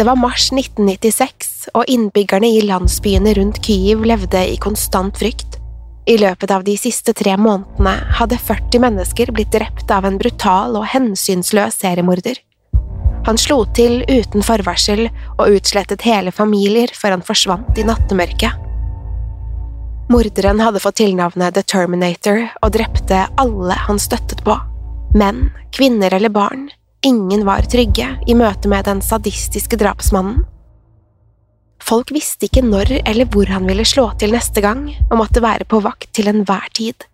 Det var mars 1996, og innbyggerne i landsbyene rundt Kyiv levde i konstant frykt. I løpet av de siste tre månedene hadde 40 mennesker blitt drept av en brutal og hensynsløs seriemorder. Han slo til uten forvarsel og utslettet hele familier før han forsvant i nattemørket. Morderen hadde fått tilnavnet The Terminator og drepte alle han støttet på. Menn, kvinner eller barn. Ingen var trygge i møte med den sadistiske drapsmannen. Folk visste ikke når eller hvor han ville slå til neste gang, og måtte være på vakt til enhver tid.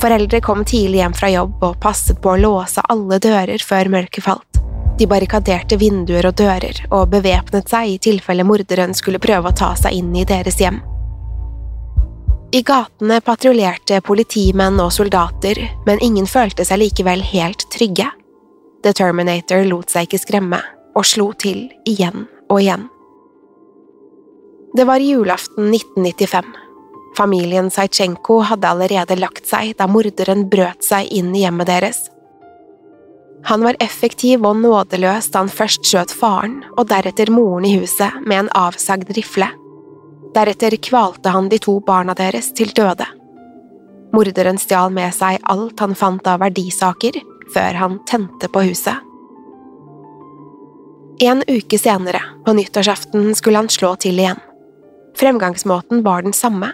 Foreldre kom tidlig hjem fra jobb og passet på å låse alle dører før mørket falt. De barrikaderte vinduer og dører og bevæpnet seg i tilfelle morderen skulle prøve å ta seg inn i deres hjem. I gatene patruljerte politimenn og soldater, men ingen følte seg likevel helt trygge. The Terminator lot seg ikke skremme, og slo til igjen og igjen. Det var julaften 1995. Familien Sajtsjenko hadde allerede lagt seg da morderen brøt seg inn i hjemmet deres. Han var effektiv og nådeløs da han først skjøt faren og deretter moren i huset med en avsagd rifle. Deretter kvalte han de to barna deres til døde. Morderen stjal med seg alt han fant av verdisaker, før han tente på huset. En uke senere, på nyttårsaften, skulle han slå til igjen. Fremgangsmåten var den samme.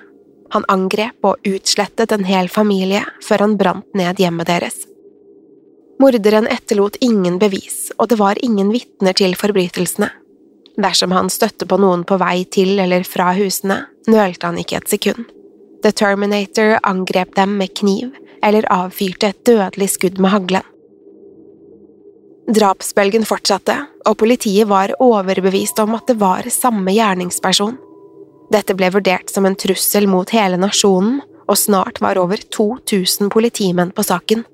Han angrep og utslettet en hel familie før han brant ned hjemmet deres. Morderen etterlot ingen bevis, og det var ingen vitner til forbrytelsene. Dersom han støtte på noen på vei til eller fra husene, nølte han ikke et sekund. The Terminator angrep dem med kniv eller avfyrte et dødelig skudd med haglen. Drapsbølgen fortsatte, og politiet var overbevist om at det var samme gjerningsperson. Dette ble vurdert som en trussel mot hele nasjonen, og snart var over 2000 politimenn på saken.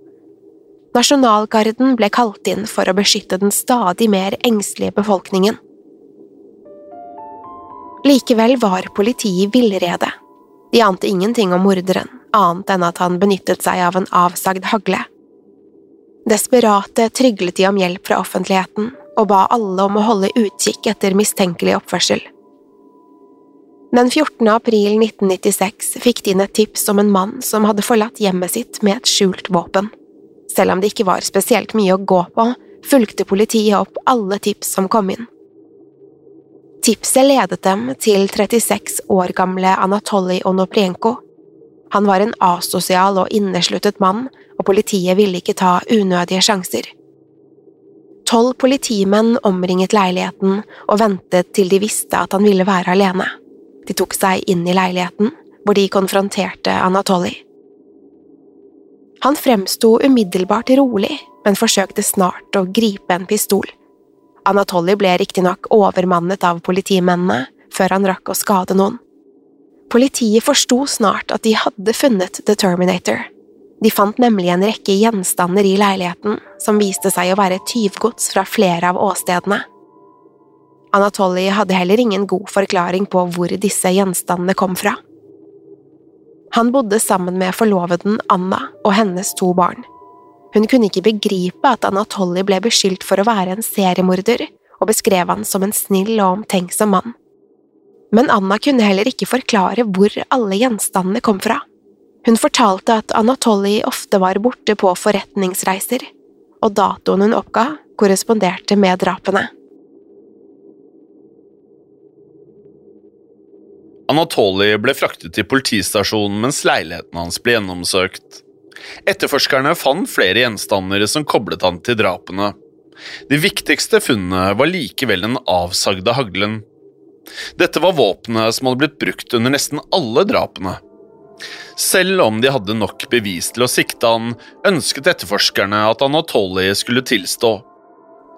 Nasjonalgarden ble kalt inn for å beskytte den stadig mer engstelige befolkningen. Likevel var politiet i villrede. De ante ingenting om morderen, annet enn at han benyttet seg av en avsagd hagle. Desperate tryglet de om hjelp fra offentligheten og ba alle om å holde utkikk etter mistenkelig oppførsel. Den 14. april 1996 fikk de inn et tips om en mann som hadde forlatt hjemmet sitt med et skjult våpen. Selv om det ikke var spesielt mye å gå på, fulgte politiet opp alle tips som kom inn. Tipset ledet dem til 36 år gamle Anatolij Onoprienko. Han var en asosial og innesluttet mann, og politiet ville ikke ta unødige sjanser. Tolv politimenn omringet leiligheten og ventet til de visste at han ville være alene. De tok seg inn i leiligheten, hvor de konfronterte Anatoly. Han fremsto umiddelbart rolig, men forsøkte snart å gripe en pistol. Anatoly ble riktignok overmannet av politimennene før han rakk å skade noen. Politiet forsto snart at de hadde funnet The Terminator. De fant nemlig en rekke gjenstander i leiligheten som viste seg å være tyvgods fra flere av åstedene. Anatolij hadde heller ingen god forklaring på hvor disse gjenstandene kom fra. Han bodde sammen med forloveden Anna og hennes to barn. Hun kunne ikke begripe at Anatolij ble beskyldt for å være en seriemorder, og beskrev han som en snill og omtenksom mann. Men Anna kunne heller ikke forklare hvor alle gjenstandene kom fra. Hun fortalte at Anatoly ofte var borte på forretningsreiser, og datoen hun oppga, korresponderte med drapene. Anatoly ble fraktet til politistasjonen mens leiligheten hans ble gjennomsøkt. Etterforskerne fant flere gjenstander som koblet han til drapene. De viktigste funnene var likevel den avsagde haglen. Dette var våpenet som hadde blitt brukt under nesten alle drapene. Selv om de hadde nok bevis til å sikte han, ønsket etterforskerne at Anatoly skulle tilstå.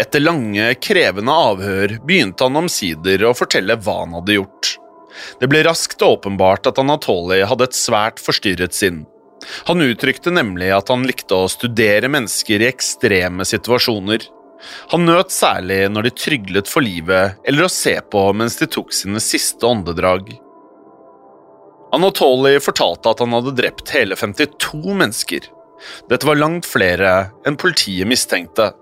Etter lange, krevende avhør begynte han omsider å fortelle hva han hadde gjort. Det ble raskt åpenbart at Anatoly hadde et svært forstyrret sinn. Han uttrykte nemlig at han likte å studere mennesker i ekstreme situasjoner. Han nøt særlig når de tryglet for livet eller å se på mens de tok sine siste åndedrag. Anatoly fortalte at han hadde drept hele 52 mennesker. Dette var langt flere enn politiet mistenkte.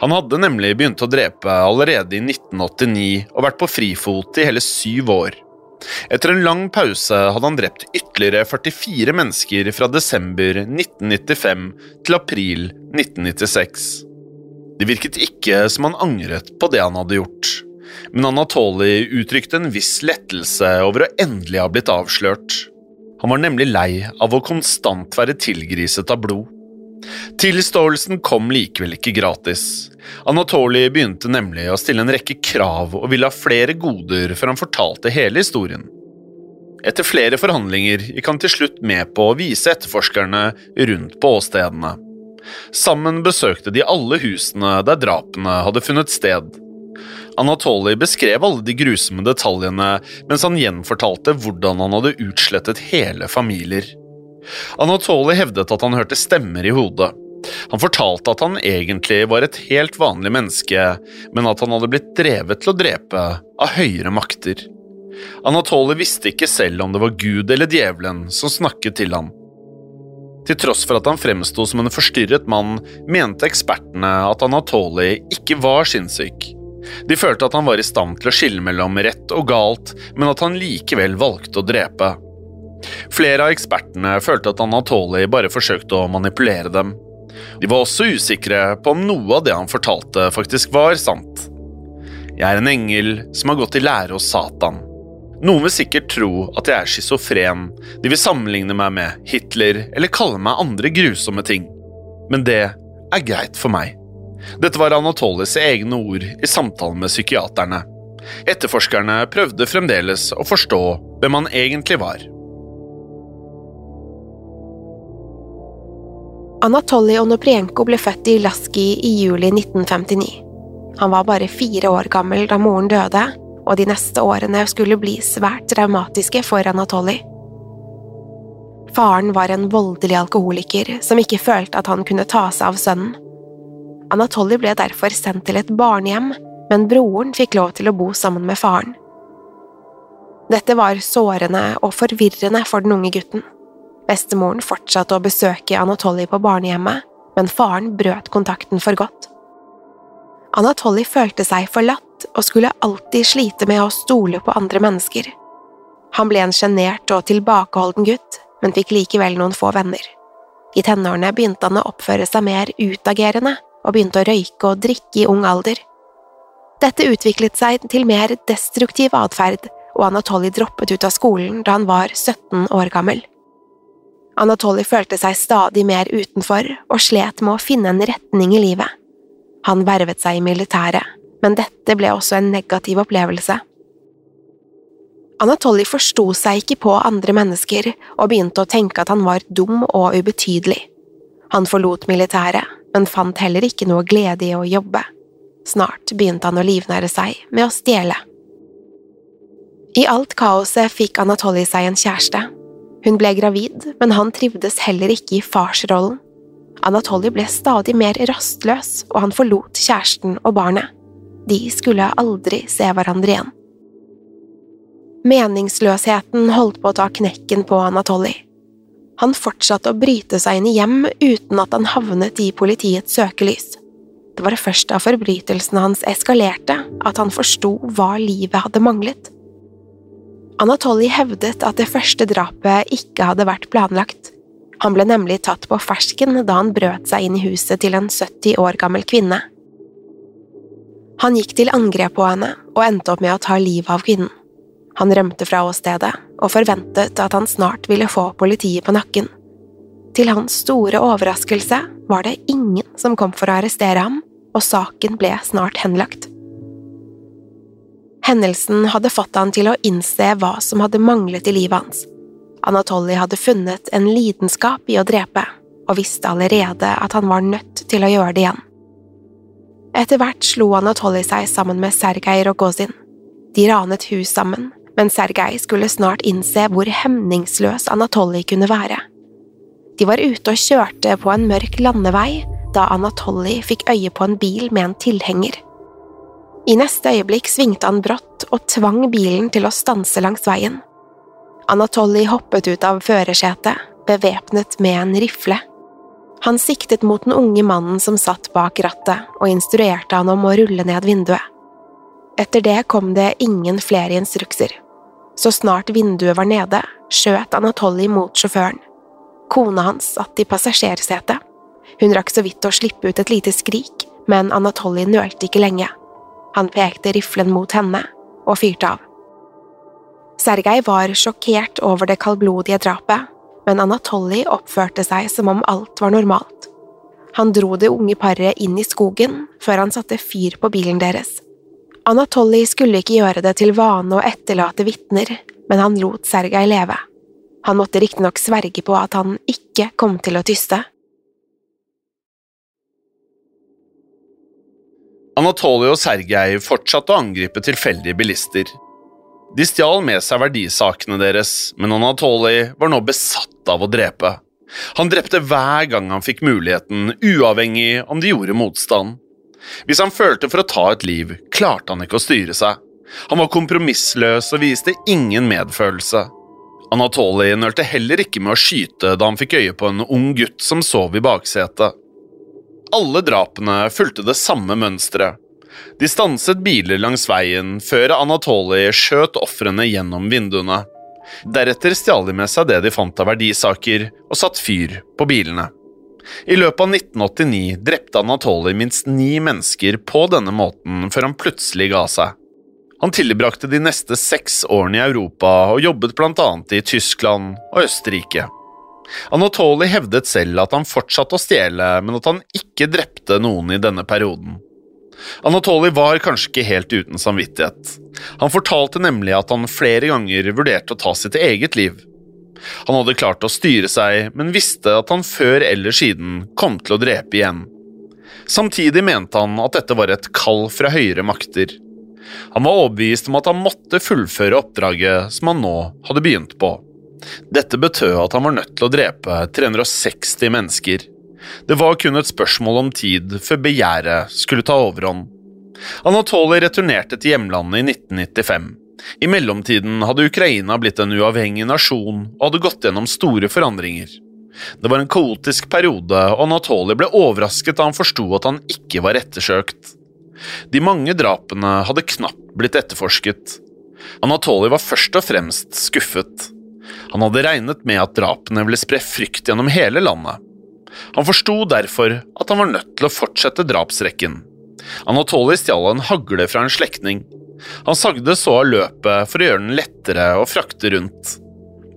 Han hadde nemlig begynt å drepe allerede i 1989 og vært på frifot i hele syv år. Etter en lang pause hadde han drept ytterligere 44 mennesker fra desember 1995 til april 1996. Det virket ikke som han angret på det han hadde gjort, men Anatoly uttrykte en viss lettelse over å endelig ha blitt avslørt. Han var nemlig lei av å konstant være tilgriset av blod. Tilståelsen kom likevel ikke gratis. Anatoly begynte nemlig å stille en rekke krav og ville ha flere goder før han fortalte hele historien. Etter flere forhandlinger gikk han til slutt med på å vise etterforskerne rundt på åstedene. Sammen besøkte de alle husene der drapene hadde funnet sted. Anatoly beskrev alle de grusomme detaljene mens han gjenfortalte hvordan han hadde utslettet hele familier. Anatoly hevdet at han hørte stemmer i hodet. Han fortalte at han egentlig var et helt vanlig menneske, men at han hadde blitt drevet til å drepe av høyere makter. Anatoly visste ikke selv om det var Gud eller djevelen som snakket til ham. Til tross for at han fremsto som en forstyrret mann, mente ekspertene at Anatoly ikke var sinnssyk. De følte at han var i stand til å skille mellom rett og galt, men at han likevel valgte å drepe. Flere av ekspertene følte at Anatoly bare forsøkte å manipulere dem. De var også usikre på om noe av det han fortalte, faktisk var sant. Jeg er en engel som har gått i lære hos Satan. Noen vil sikkert tro at jeg er schizofren, de vil sammenligne meg med Hitler eller kalle meg andre grusomme ting. Men det er greit for meg. Dette var Anatolis egne ord i samtalen med psykiaterne. Etterforskerne prøvde fremdeles å forstå hvem han egentlig var. Anatolij Onoprienko ble født i Laski i juli 1959. Han var bare fire år gammel da moren døde, og de neste årene skulle bli svært traumatiske for Anatolij. Faren var en voldelig alkoholiker som ikke følte at han kunne ta seg av sønnen. Anatolij ble derfor sendt til et barnehjem, men broren fikk lov til å bo sammen med faren. Dette var sårende og forvirrende for den unge gutten. Bestemoren fortsatte å besøke Anatolij på barnehjemmet, men faren brøt kontakten for godt. Anatolij følte seg forlatt og skulle alltid slite med å stole på andre mennesker. Han ble en sjenert og tilbakeholden gutt, men fikk likevel noen få venner. I tenårene begynte han å oppføre seg mer utagerende og begynte å røyke og drikke i ung alder. Dette utviklet seg til mer destruktiv atferd, og Anatoly droppet ut av skolen da han var 17 år gammel. Anatoly følte seg stadig mer utenfor og slet med å finne en retning i livet. Han vervet seg i militæret, men dette ble også en negativ opplevelse. Anatoly forsto seg ikke på andre mennesker og begynte å tenke at han var dum og ubetydelig. Han forlot militæret, men fant heller ikke noe glede i å jobbe. Snart begynte han å livnære seg med å stjele. I alt kaoset fikk Anatoly seg en kjæreste. Hun ble gravid, men han trivdes heller ikke i farsrollen. Anatoly ble stadig mer rastløs, og han forlot kjæresten og barnet. De skulle aldri se hverandre igjen. Meningsløsheten holdt på å ta knekken på Anatoly. Han fortsatte å bryte seg inn i hjem uten at han havnet i politiets søkelys. Det var først da forbrytelsene hans eskalerte at han forsto hva livet hadde manglet. Anatoly hevdet at det første drapet ikke hadde vært planlagt. Han ble nemlig tatt på fersken da han brøt seg inn i huset til en 70 år gammel kvinne. Han gikk til angrep på henne og endte opp med å ta livet av kvinnen. Han rømte fra åstedet og forventet at han snart ville få politiet på nakken. Til hans store overraskelse var det ingen som kom for å arrestere ham, og saken ble snart henlagt. Hendelsen hadde fått han til å innse hva som hadde manglet i livet hans. Anatoly hadde funnet en lidenskap i å drepe, og visste allerede at han var nødt til å gjøre det igjen. Etter hvert slo Anatoly seg sammen med Sergej Rogozin. De ranet hus sammen, men Sergej skulle snart innse hvor hemningsløs Anatoly kunne være. De var ute og kjørte på en mørk landevei da Anatoly fikk øye på en bil med en tilhenger. I neste øyeblikk svingte han brått og tvang bilen til å stanse langs veien. Anatoly hoppet ut av førersetet, bevæpnet med en rifle. Han siktet mot den unge mannen som satt bak rattet, og instruerte han om å rulle ned vinduet. Etter det kom det ingen flere instrukser. Så snart vinduet var nede, skjøt Anatoly mot sjåføren. Kona hans satt i passasjersetet. Hun rakk så vidt å slippe ut et lite skrik, men Anatoly nølte ikke lenge. Han pekte riflen mot henne og fyrte av. Sergej var sjokkert over det kaldblodige drapet, men Anatoly oppførte seg som om alt var normalt. Han dro det unge paret inn i skogen før han satte fyr på bilen deres. Anatoly skulle ikke gjøre det til vane å etterlate vitner, men han lot Sergej leve. Han måtte riktignok sverge på at han ikke kom til å tyste. Anatoly og Sergej fortsatte å angripe tilfeldige bilister. De stjal med seg verdisakene deres, men Anatoly var nå besatt av å drepe. Han drepte hver gang han fikk muligheten, uavhengig om de gjorde motstand. Hvis han følte for å ta et liv, klarte han ikke å styre seg. Han var kompromissløs og viste ingen medfølelse. Anatoly nølte heller ikke med å skyte da han fikk øye på en ung gutt som sov i baksetet. Alle drapene fulgte det samme mønsteret. De stanset biler langs veien før Anatoly skjøt ofrene gjennom vinduene. Deretter stjal de med seg det de fant av verdisaker, og satt fyr på bilene. I løpet av 1989 drepte Anatoly minst ni mennesker på denne måten før han plutselig ga seg. Han tilbrakte de neste seks årene i Europa og jobbet bl.a. i Tyskland og Østerrike. Anatoly hevdet selv at han fortsatte å stjele, men at han ikke drepte noen i denne perioden. Anatoly var kanskje ikke helt uten samvittighet. Han fortalte nemlig at han flere ganger vurderte å ta sitt eget liv. Han hadde klart å styre seg, men visste at han før eller siden kom til å drepe igjen. Samtidig mente han at dette var et kall fra høyere makter. Han var overbevist om at han måtte fullføre oppdraget som han nå hadde begynt på. Dette betød at han var nødt til å drepe 360 mennesker. Det var kun et spørsmål om tid før begjæret skulle ta overhånd. Anatoly returnerte til hjemlandet i 1995. I mellomtiden hadde Ukraina blitt en uavhengig nasjon og hadde gått gjennom store forandringer. Det var en kaotisk periode, og Anatoly ble overrasket da han forsto at han ikke var ettersøkt. De mange drapene hadde knapt blitt etterforsket. Anatoly var først og fremst skuffet. Han hadde regnet med at drapene ville spre frykt gjennom hele landet. Han forsto derfor at han var nødt til å fortsette drapsrekken. Anatoly stjal en hagle fra en slektning. Han sagde så av løpet for å gjøre den lettere å frakte rundt.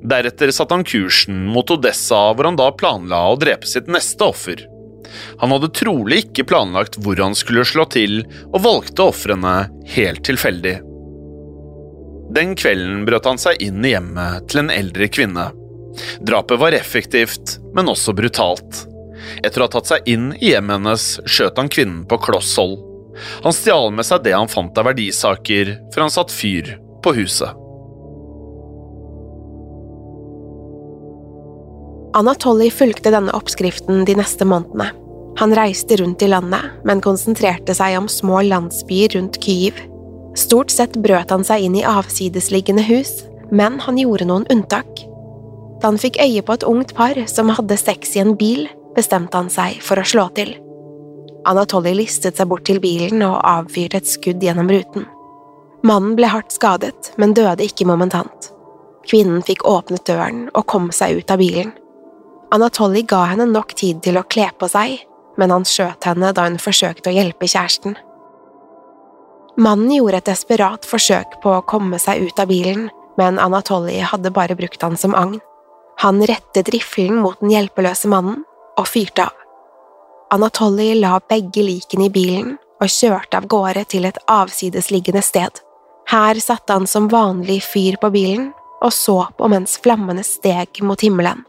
Deretter satte han kursen mot Odessa, hvor han da planla å drepe sitt neste offer. Han hadde trolig ikke planlagt hvor han skulle slå til, og valgte ofrene helt tilfeldig. Den kvelden brøt han seg inn i hjemmet til en eldre kvinne. Drapet var effektivt, men også brutalt. Etter å ha tatt seg inn i hjemmet hennes, skjøt han kvinnen på kloss hold. Han stjal med seg det han fant av verdisaker, før han satte fyr på huset. Anatoly fulgte denne oppskriften de neste månedene. Han reiste rundt i landet, men konsentrerte seg om små landsbyer rundt Kyiv. Stort sett brøt han seg inn i avsidesliggende hus, men han gjorde noen unntak. Da han fikk øye på et ungt par som hadde sex i en bil, bestemte han seg for å slå til. Anatoly listet seg bort til bilen og avfyrte et skudd gjennom ruten. Mannen ble hardt skadet, men døde ikke momentant. Kvinnen fikk åpnet døren og kom seg ut av bilen. Anatoly ga henne nok tid til å kle på seg, men han skjøt henne da hun forsøkte å hjelpe kjæresten. Mannen gjorde et desperat forsøk på å komme seg ut av bilen, men Anatoly hadde bare brukt han som agn. Han rettet riflen mot den hjelpeløse mannen og fyrte av. Anatoly la begge likene i bilen og kjørte av gårde til et avsidesliggende sted. Her satte han som vanlig fyr på bilen og så på mens flammene steg mot himmelen.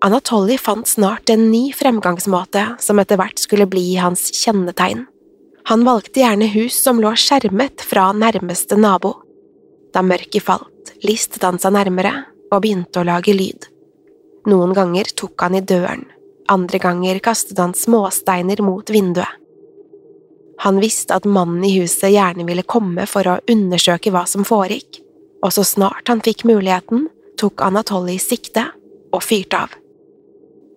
Anatoly fant snart en ny fremgangsmåte som etter hvert skulle bli hans kjennetegn. Han valgte gjerne hus som lå skjermet fra nærmeste nabo. Da mørket falt, listet han seg nærmere og begynte å lage lyd. Noen ganger tok han i døren, andre ganger kastet han småsteiner mot vinduet. Han visste at mannen i huset gjerne ville komme for å undersøke hva som foregikk, og så snart han fikk muligheten, tok Anatoly sikte og fyrte av.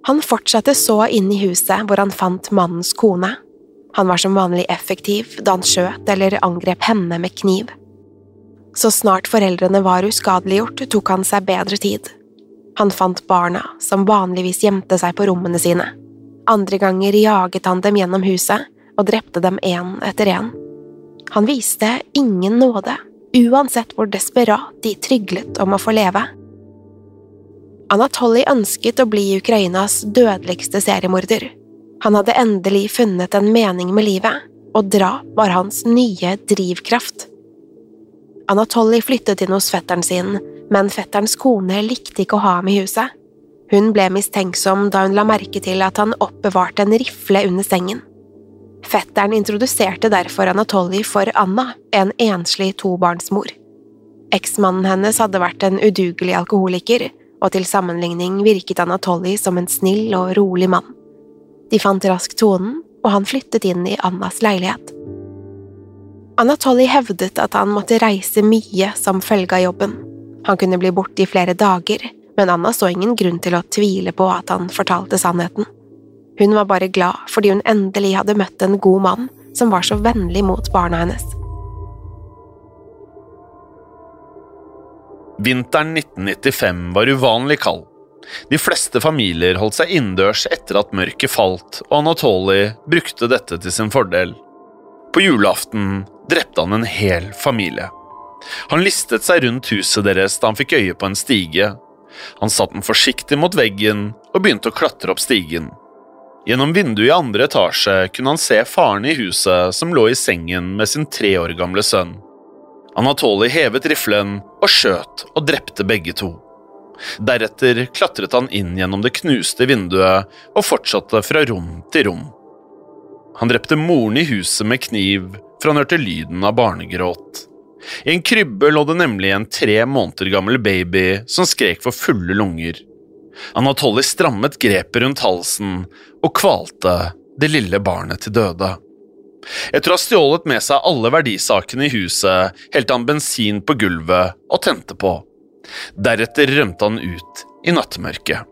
Han fortsatte så inn i huset hvor han fant mannens kone. Han var som vanlig effektiv da han skjøt eller angrep henne med kniv. Så snart foreldrene var uskadeliggjort, tok han seg bedre tid. Han fant barna, som vanligvis gjemte seg på rommene sine. Andre ganger jaget han dem gjennom huset og drepte dem én etter én. Han viste ingen nåde, uansett hvor desperat de tryglet om å få leve. Anatoly ønsket å bli Ukrainas dødeligste seriemorder. Han hadde endelig funnet en mening med livet, og drap var hans nye drivkraft. Anatoly flyttet inn hos fetteren sin, men fetterens kone likte ikke å ha ham i huset. Hun ble mistenksom da hun la merke til at han oppbevarte en rifle under sengen. Fetteren introduserte derfor Anatoly for Anna, en enslig tobarnsmor. Eksmannen hennes hadde vært en udugelig alkoholiker, og til sammenligning virket Anatoly som en snill og rolig mann. De fant raskt tonen, og han flyttet inn i Annas leilighet. Anatoly hevdet at han måtte reise mye som følge av jobben. Han kunne bli borte i flere dager, men Anna så ingen grunn til å tvile på at han fortalte sannheten. Hun var bare glad fordi hun endelig hadde møtt en god mann som var så vennlig mot barna hennes. Vinteren 1995 var uvanlig kald. De fleste familier holdt seg innendørs etter at mørket falt, og Anatoly brukte dette til sin fordel. På julaften drepte han en hel familie. Han listet seg rundt huset deres da han fikk øye på en stige. Han satte den forsiktig mot veggen og begynte å klatre opp stigen. Gjennom vinduet i andre etasje kunne han se faren i huset som lå i sengen med sin tre år gamle sønn. Anatoly hevet riflen og skjøt og drepte begge to. Deretter klatret han inn gjennom det knuste vinduet og fortsatte fra rom til rom. Han drepte moren i huset med kniv, for han hørte lyden av barnegråt. I en krybbe lå det nemlig en tre måneder gammel baby som skrek for fulle lunger. Anatoly strammet grepet rundt halsen og kvalte det lille barnet til døde. Etter å ha stjålet med seg alle verdisakene i huset, helte han bensin på gulvet og tente på. Deretter rømte han ut i nattemørket.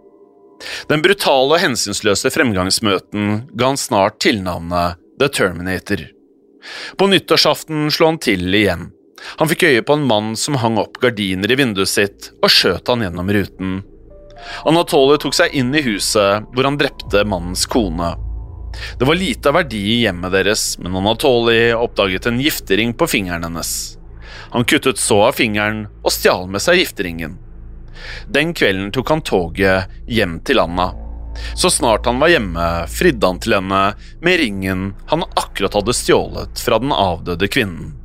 Den brutale og hensynsløse fremgangsmøten ga han snart tilnavnet The Terminator. På nyttårsaften slo han til igjen. Han fikk øye på en mann som hang opp gardiner i vinduet sitt, og skjøt han gjennom ruten. Anatole tok seg inn i huset, hvor han drepte mannens kone. Det var lite av verdi i hjemmet deres, men Anatoli oppdaget en giftering på fingeren hennes. Han kuttet så av fingeren og stjal med seg gifteringen. Den kvelden tok han toget hjem til Anna. Så snart han var hjemme, fridde han til henne med ringen han akkurat hadde stjålet fra den avdøde kvinnen.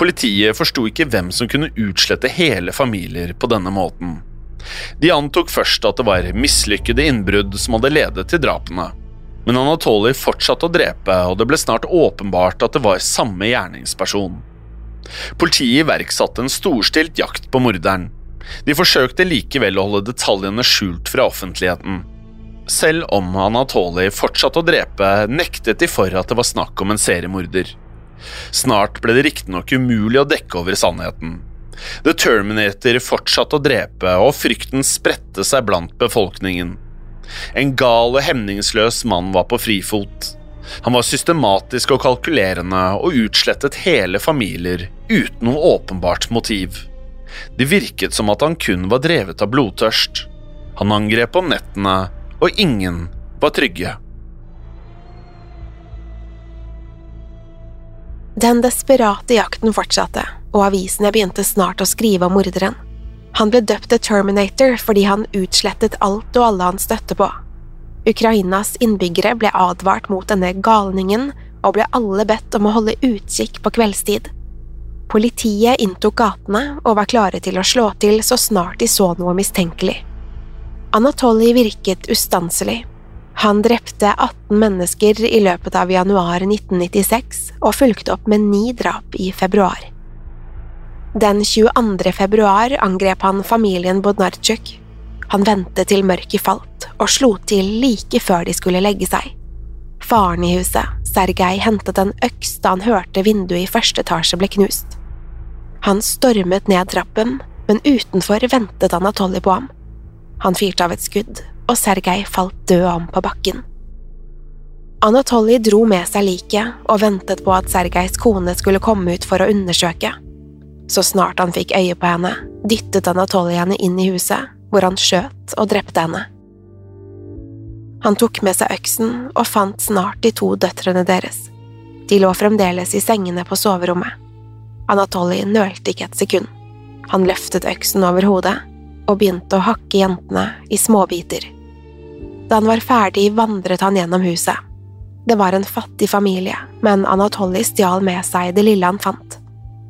Politiet forsto ikke hvem som kunne utslette hele familier på denne måten. De antok først at det var mislykkede innbrudd som hadde ledet til drapene. Men Anatoly fortsatte å drepe, og det ble snart åpenbart at det var samme gjerningsperson. Politiet iverksatte en storstilt jakt på morderen. De forsøkte likevel å holde detaljene skjult fra offentligheten. Selv om Anatoly fortsatte å drepe, nektet de for at det var snakk om en seriemorder. Snart ble det riktignok umulig å dekke over sannheten. The Terminator fortsatte å drepe, og frykten spredte seg blant befolkningen. En gal og hemningsløs mann var på frifot. Han var systematisk og kalkulerende og utslettet hele familier uten noe åpenbart motiv. Det virket som at han kun var drevet av blodtørst. Han angrep om nettene, og ingen var trygge. Den desperate jakten fortsatte, og avisene begynte snart å skrive om morderen. Han ble døpt til Terminator fordi han utslettet alt og alle han støtte på. Ukrainas innbyggere ble advart mot denne galningen og ble alle bedt om å holde utkikk på kveldstid. Politiet inntok gatene og var klare til å slå til så snart de så noe mistenkelig. Anatoly virket ustanselig, han drepte 18 mennesker i løpet av januar 1996 og fulgte opp med ni drap i februar. Den 22. februar angrep han familien Bodnarchuk. Han ventet til mørket falt og slo til like før de skulle legge seg. Faren i huset, Sergej, hentet en øks da han hørte vinduet i første etasje ble knust. Han stormet ned trappen, men utenfor ventet Anatoly på ham. Han fyrte av et skudd og Sergej falt død om på bakken. Anatoly dro med seg liket og ventet på at Sergejs kone skulle komme ut for å undersøke. Så snart han fikk øye på henne, dyttet Anatoly henne inn i huset, hvor han skjøt og drepte henne. Han tok med seg øksen og fant snart de to døtrene deres. De lå fremdeles i sengene på soverommet. Anatoly nølte ikke et sekund. Han løftet øksen over hodet og begynte å hakke jentene i småbiter. Da han var ferdig, vandret han gjennom huset. Det var en fattig familie, men Anatoly stjal med seg det lille han fant.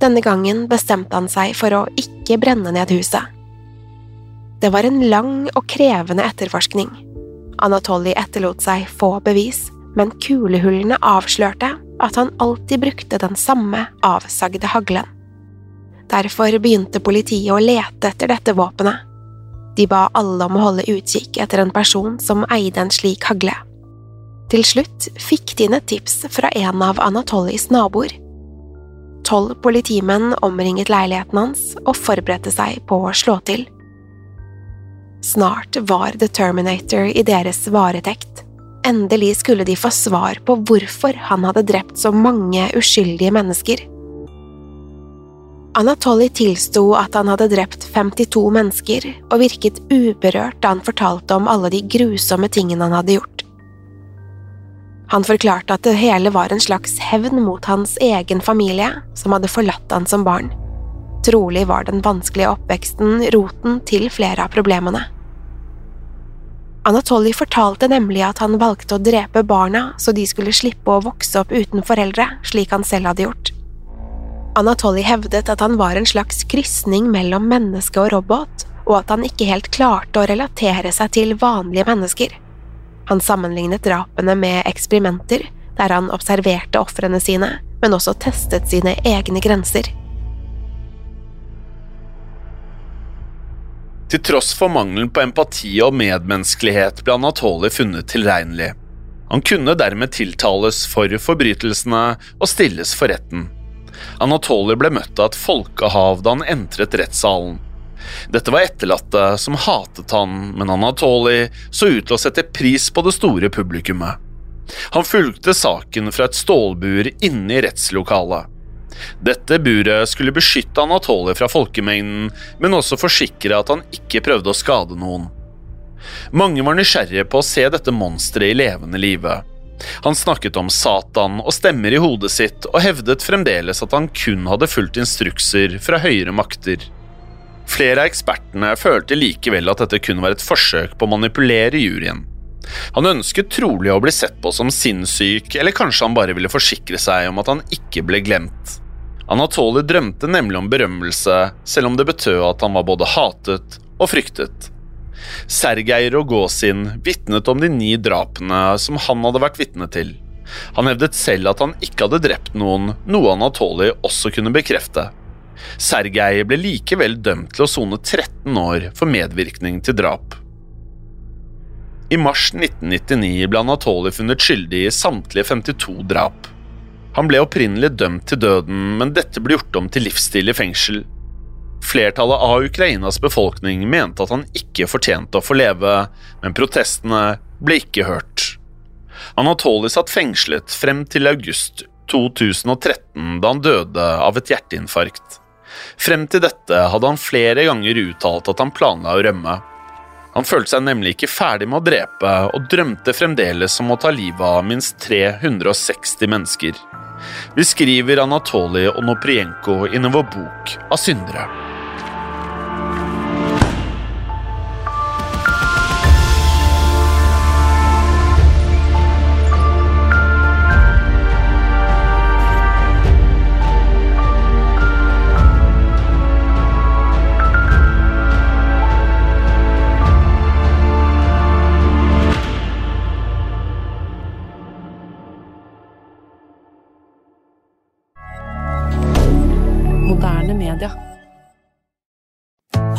Denne gangen bestemte han seg for å ikke brenne ned huset. Det var en lang og krevende etterforskning. Anatoly etterlot seg få bevis, men kulehullene avslørte at han alltid brukte den samme avsagde haglen. Derfor begynte politiet å lete etter dette våpenet. De ba alle om å holde utkikk etter en person som eide en slik hagle. Til slutt fikk de inn et tips fra en av Anatolys naboer. Tolv politimenn omringet leiligheten hans og forberedte seg på å slå til. Snart var The Terminator i deres varetekt. Endelig skulle de få svar på hvorfor han hadde drept så mange uskyldige mennesker. Anatoly tilsto at han hadde drept 52 mennesker og virket uberørt da han fortalte om alle de grusomme tingene han hadde gjort. Han forklarte at det hele var en slags hevn mot hans egen familie, som hadde forlatt han som barn. Trolig var den vanskelige oppveksten roten til flere av problemene. Anatoly fortalte nemlig at han valgte å drepe barna så de skulle slippe å vokse opp uten foreldre, slik han selv hadde gjort. Anatoly hevdet at han var en slags krysning mellom menneske og robot, og at han ikke helt klarte å relatere seg til vanlige mennesker. Han sammenlignet drapene med eksperimenter, der han observerte ofrene sine, men også testet sine egne grenser. Til tross for mangelen på empati og medmenneskelighet ble Anatoly funnet tilregnelig. Han kunne dermed tiltales for forbrytelsene og stilles for retten. Anatoly ble møtt av et folkehav da han entret rettssalen. Dette var etterlatte som hatet han, men Anatoly så ut til å sette pris på det store publikummet. Han fulgte saken fra et stålbur inne i rettslokalet. Dette buret skulle beskytte Anatoly fra folkemengden, men også forsikre at han ikke prøvde å skade noen. Mange var nysgjerrige på å se dette monsteret i levende live. Han snakket om Satan og stemmer i hodet sitt, og hevdet fremdeles at han kun hadde fulgt instrukser fra høyere makter. Flere av ekspertene følte likevel at dette kun var et forsøk på å manipulere juryen. Han ønsket trolig å bli sett på som sinnssyk, eller kanskje han bare ville forsikre seg om at han ikke ble glemt. Anatoly drømte nemlig om berømmelse, selv om det betød at han var både hatet og fryktet. Sergej Rogozin vitnet om de ni drapene som han hadde vært vitne til. Han hevdet selv at han ikke hadde drept noen, noe Anatoly også kunne bekrefte. Sergej ble likevel dømt til å sone 13 år for medvirkning til drap. I mars 1999 ble Anatoly funnet skyldig i samtlige 52 drap. Han ble opprinnelig dømt til døden, men dette ble gjort om til livsstil i fengsel. Flertallet av Ukrainas befolkning mente at han ikke fortjente å få leve, men protestene ble ikke hørt. Anatoly satt fengslet frem til august 2013, da han døde av et hjerteinfarkt. Frem til dette hadde han flere ganger uttalt at han planla å rømme. Han følte seg nemlig ikke ferdig med å drepe, og drømte fremdeles om å ta livet av minst 360 mennesker. Vi skriver Anatoly Onoprienko i vår bok av syndere.